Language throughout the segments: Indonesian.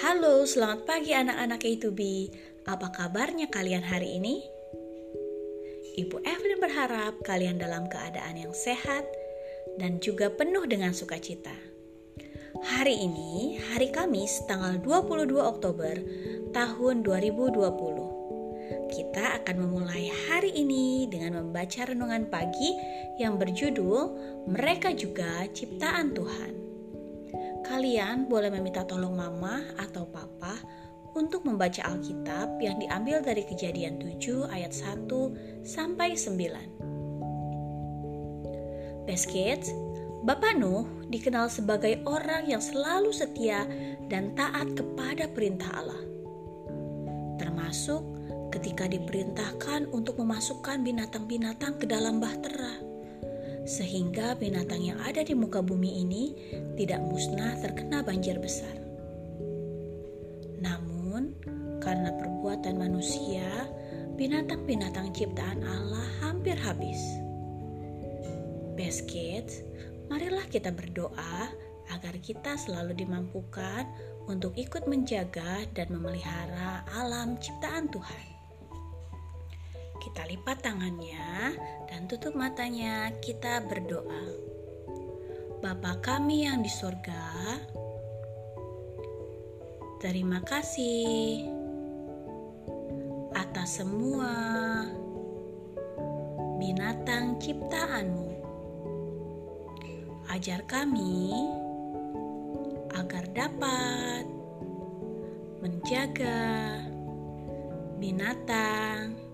Halo, selamat pagi anak-anak K2B. Apa kabarnya kalian hari ini? Ibu Evelyn berharap kalian dalam keadaan yang sehat dan juga penuh dengan sukacita. Hari ini, hari Kamis, tanggal 22 Oktober tahun 2020. Kita akan memulai hari ini dengan membaca renungan pagi yang berjudul Mereka Juga Ciptaan Tuhan. Kalian boleh meminta tolong mama atau papa untuk membaca Alkitab yang diambil dari Kejadian 7 ayat 1 sampai 9. Best Kids, Bapak Nuh dikenal sebagai orang yang selalu setia dan taat kepada perintah Allah. Termasuk ketika diperintahkan untuk memasukkan binatang-binatang ke dalam bahtera sehingga binatang yang ada di muka bumi ini tidak musnah terkena banjir besar. Namun, karena perbuatan manusia, binatang-binatang ciptaan Allah hampir habis. Best kids, marilah kita berdoa agar kita selalu dimampukan untuk ikut menjaga dan memelihara alam ciptaan Tuhan. Kita lipat tangannya dan tutup matanya. Kita berdoa. Bapa kami yang di surga, terima kasih atas semua binatang ciptaanmu. Ajar kami agar dapat menjaga binatang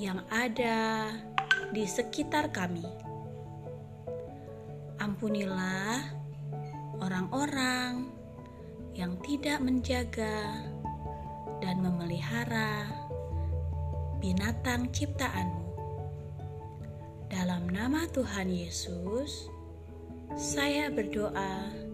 yang ada di sekitar kami. Ampunilah orang-orang yang tidak menjaga dan memelihara binatang ciptaanmu. Dalam nama Tuhan Yesus, saya berdoa.